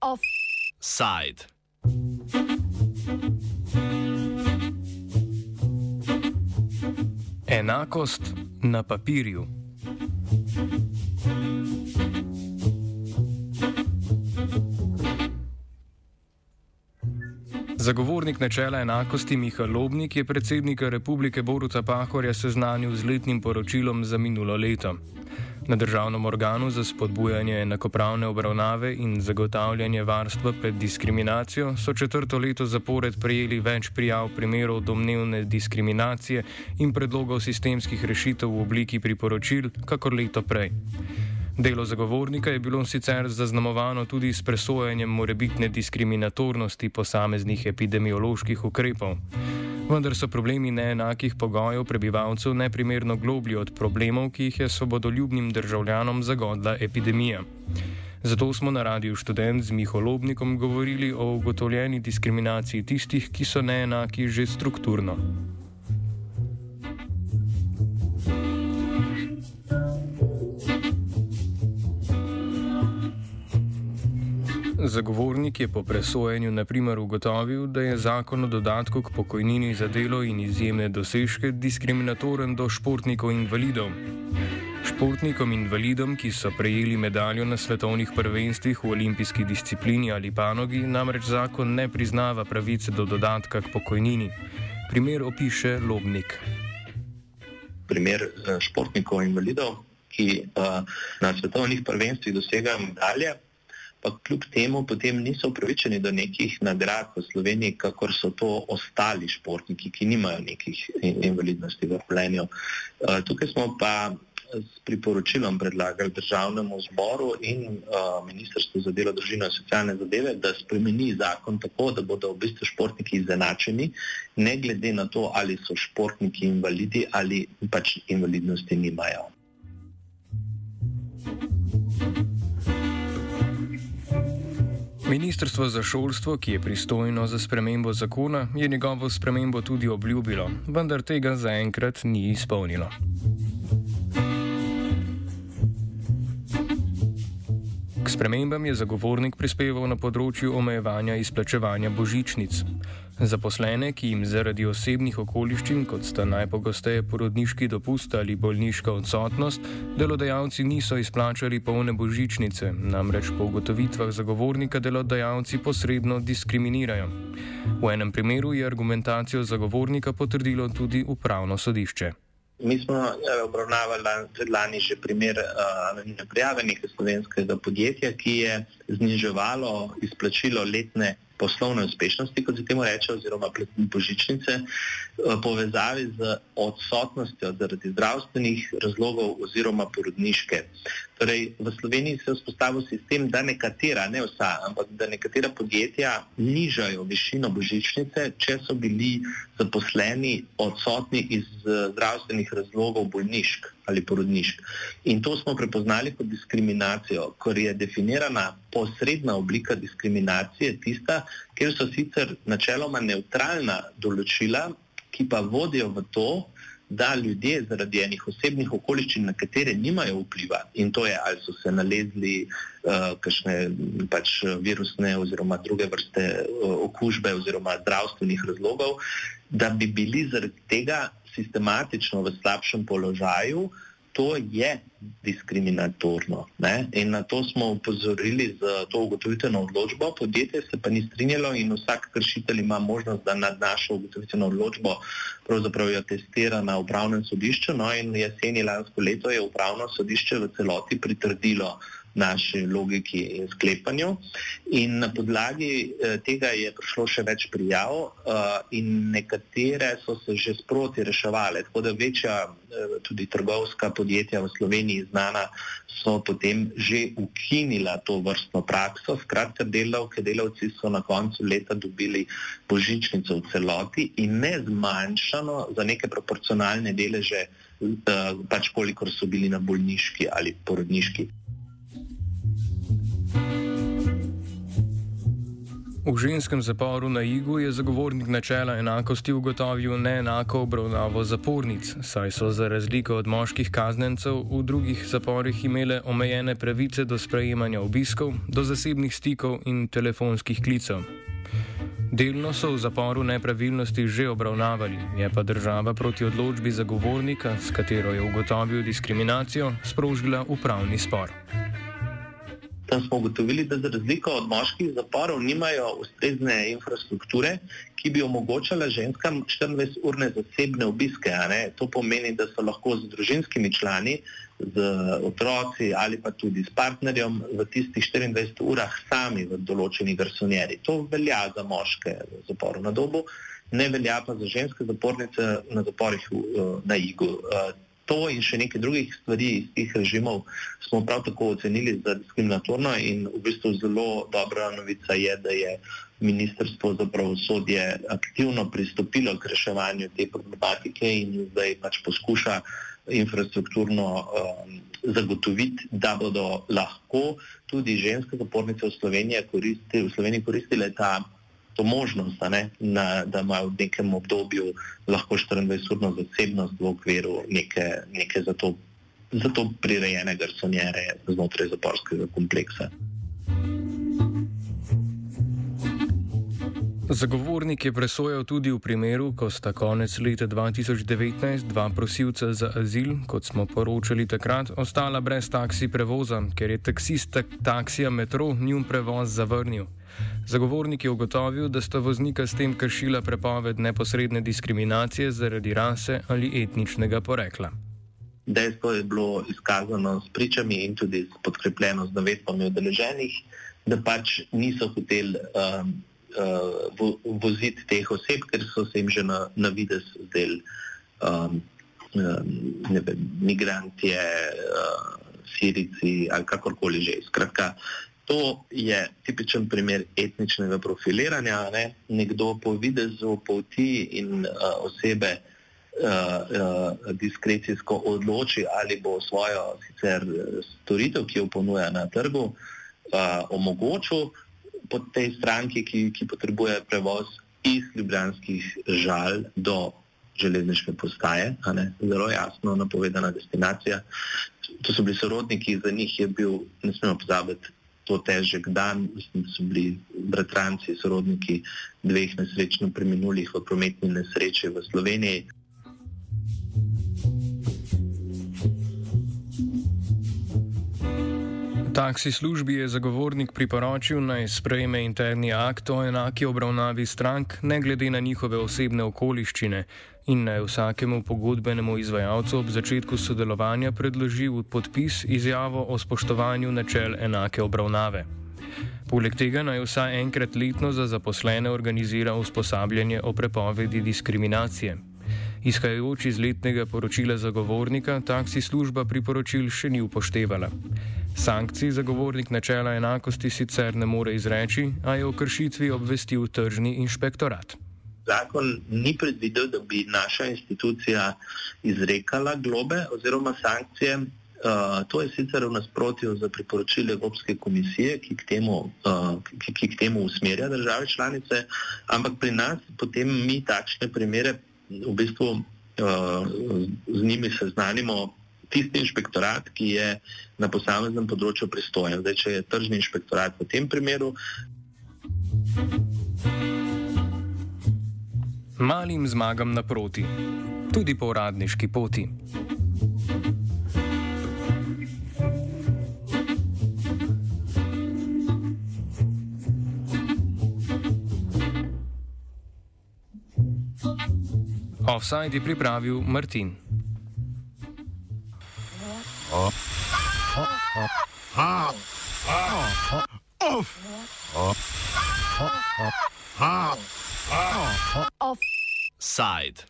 Offside. Enakost na papirju. Zagovornik načela enakosti Miha Lobnik je predsednika republike Boruta Pahorja seznanil z letnim poročilom za minulo leto. Na državnem organu za spodbujanje enakopravne obravnave in zagotavljanje varstva pred diskriminacijo so četrto leto zapored prejeli več prijav primerov domnevne diskriminacije in predlogov sistemskih rešitev v obliki priporočil, kakor leto prej. Delo zagovornika je bilo sicer zaznamovano tudi s presojanjem morebitne diskriminatornosti posameznih epidemioloških ukrepov. Vendar so problemi neenakih pogojev prebivalcev neprimerno globlji od problemov, ki jih je svobodoljubnim državljanom zagodla epidemija. Zato smo na radiju študent z Miholobnikom govorili o ugotovljeni diskriminaciji tistih, ki so neenaki že strukturno. Zagovornik je po presojanju naprimer ugotovil, da je zakon o dodatku k pokojnini za delo in izjemne dosežke diskriminatoren do športnikov invalidov. Športnikom invalidom, ki so prejeli medaljo na svetovnih prvenstvih v olimpijski disciplini ali panogi, namreč zakon ne priznava pravice do dodatka k pokojnini. Primer opiše Lobnik. Primer eh, športnikov invalidov, ki uh, na svetovnih prvenstvih dosegajo medalje, pa kljub temu potem niso upravičeni do nekih nagrad v Sloveniji, kakor so to ostali športniki, ki nimajo nekih invalidnosti v življenju. Eh, tukaj smo pa s priporočilom predlagali državnemu zboru in uh, Ministrstvu za delo, družino in socialne zadeve, da spremeni zakon tako, da bodo v bistvu športniki izenačeni, ne glede na to, ali so športniki invalidi ali pač invalidnosti nimajo. Ministrstvo za šolstvo, ki je pristojno za spremembo zakona, je njegovo spremembo tudi obljubilo, vendar tega zaenkrat ni izpolnilo. K spremembam je zagovornik prispeval na področju omejevanja izplačevanja božičnic. Zaposlene, ki jim zaradi osebnih okoliščin, kot sta najpogosteje porodniški dopust ali bolniška odsotnost, delodajalci niso izplačali polne božičnice, namreč po ugotovitvah zagovornika delodajalci posredno diskriminirajo. V enem primeru je argumentacijo zagovornika potrdilo tudi upravno sodišče. Mi smo eh, obravnavali predlani že primer uh, neprijavljenega slovenskega podjetja, ki je zniževalo izplačilo letne poslovne uspešnosti, kot se temu reče, oziroma božičnice, v povezavi z odsotnostjo zaradi zdravstvenih razlogov oziroma porodniške. Torej, v Sloveniji se je vzpostavil sistem, da nekatera, ne vsa, ampak da nekatera podjetja nižajo višino božičnice, če so bili zaposleni odsotni iz zdravstvenih razlogov bolnišk ali porodnišk. In to smo prepoznali kot diskriminacijo, ker je definirana posredna oblika diskriminacije tista, kjer so sicer načeloma neutralna določila, ki pa vodijo v to, da ljudje zaradi enih osebnih okoliščin, na katere nimajo vpliva, in to je, ali so se nalezli uh, kakšne pač virusne oziroma druge vrste uh, okužbe oziroma zdravstvenih razlogov, da bi bili zaradi tega sistematično v slabšem položaju, to je diskriminatorno. Ne? In na to smo upozorili z to ugotovitveno odločbo, podjetje se pa ni strinjalo in vsak kršitelj ima možnost, da nad našo ugotovitveno odločbo pravzaprav jo testira na upravnem sodišču. No in jeseni lansko leto je upravno sodišče v celoti pritrdilo naši logiki in sklepanju. In na podlagi eh, tega je prišlo še več prijav eh, in nekatere so se že sproti reševali. Tako da večja eh, tudi trgovska podjetja v Sloveniji znana so potem že ukinila to vrstno prakso. Skratka, delavke, delavci so na koncu leta dobili božičnico v celoti in ne zmanjšano za neke proporcionalne deleže, pač kolikor so bili na bolniški ali porodniški. V ženskem zaporu na Igu je zagovornik načela enakosti ugotovil neenako obravnavo zapornic, saj so za razliko od moških kaznencev v drugih zaporih imele omejene pravice do sprejemanja obiskov, do zasebnih stikov in telefonskih klicev. Delno so v zaporu nepravilnosti že obravnavali, je pa država proti odločbi zagovornika, s katero je ugotovil diskriminacijo, sprožila upravni spor. Tam smo ugotovili, da za razliko od moških zaporov nimajo ustrezne infrastrukture, ki bi omogočala ženskam 24-urne zasebne obiske. To pomeni, da so lahko z družinskimi člani, z otroci ali pa tudi s partnerjem v tistih 24 urah sami v določeni garsonjeri. To velja za moške v zaporu na dobu, ne velja pa za ženske zapornice na zaporih na Igu. To in še nekaj drugih stvari iz teh režimov smo prav tako ocenili za diskriminatorno in v bistvu zelo dobra novica je, da je Ministrstvo za pravosodje aktivno pristopilo k reševanju te problematike in zdaj pač poskuša infrastrukturno um, zagotoviti, da bodo lahko tudi ženske zapornice v Sloveniji koristile, v Sloveniji koristile ta to možnost, ne, na, da imajo v nekem obdobju lahko 24-urno zasebnost v okviru neke, neke za, to, za to prirejene garsonjere znotraj zaporskega kompleksa. Zagovornik je presojal tudi v primeru, ko sta konec leta 2019 dva prosilca za azil, kot smo poročali takrat, ostala brez taksi prevoza, ker je taksist tak, taksija metro njun prevoz zavrnil. Zagovornik je ugotovil, da sta voznika s tem kršila prepoved neposredne diskriminacije zaradi rase ali etničnega porekla. Dejstvo je bilo izkazano s pričami in tudi podkrepljeno z navedbami udeleženih, da pač niso hoteli um, uh, voziti teh oseb, ker so se jim že na, na vides zdeli um, um, migranti, uh, sirici ali kakorkoli že. Skratka, To je tipičen primer etničnega profiliranja. Ne? Nekdo po videzu, po ti in uh, osebe uh, uh, diskrecijsko odloči, ali bo svojo sicer storitev, ki jo ponuja na trgu, uh, omogočil pod tej stranki, ki, ki potrebuje prevoz iz ljubljanskih žal do železniške postaje. Zelo jasno napovedana destinacija. To so bili sorodniki, za njih je bil, ne smemo pozabiti, to težek dan. Mislim, da so bili bratranci, sorodniki dveh nesrečno preminulih v prometni nesreči v Sloveniji. Taksi službi je zagovornik priporočil naj sprejme interni akt o enaki obravnavi strank, ne glede na njihove osebne okoliščine, in naj vsakemu pogodbenemu izvajalcu ob začetku sodelovanja predloži v podpis izjavo o spoštovanju načel enake obravnave. Poleg tega naj vsaj enkrat letno za zaposlene organizira usposabljanje o prepovedi diskriminacije. Izhajajoč iz letnega poročila zagovornika, taksi služba priporočil še ni upoštevala. Sankcij zagovornik načela enakosti sicer ne more izreči, a je o kršitvi obvestil tržni inšpektorat. Zakon ni predvidel, da bi naša institucija izrekala globe oziroma sankcije. Uh, to je sicer v nasprotju z priporočili Evropske komisije, ki k, temu, uh, ki, ki k temu usmerja države članice, ampak pri nas potem mi takšne primere v bistvu uh, z njimi seznanimo tisti inšpektorat, ki je na posameznem področju pristojen. Zdaj, če je tržni inšpektorat v tem primeru. Malim zmagam naproti, tudi po uradniški poti. Offside je pripravil Martin. Offside.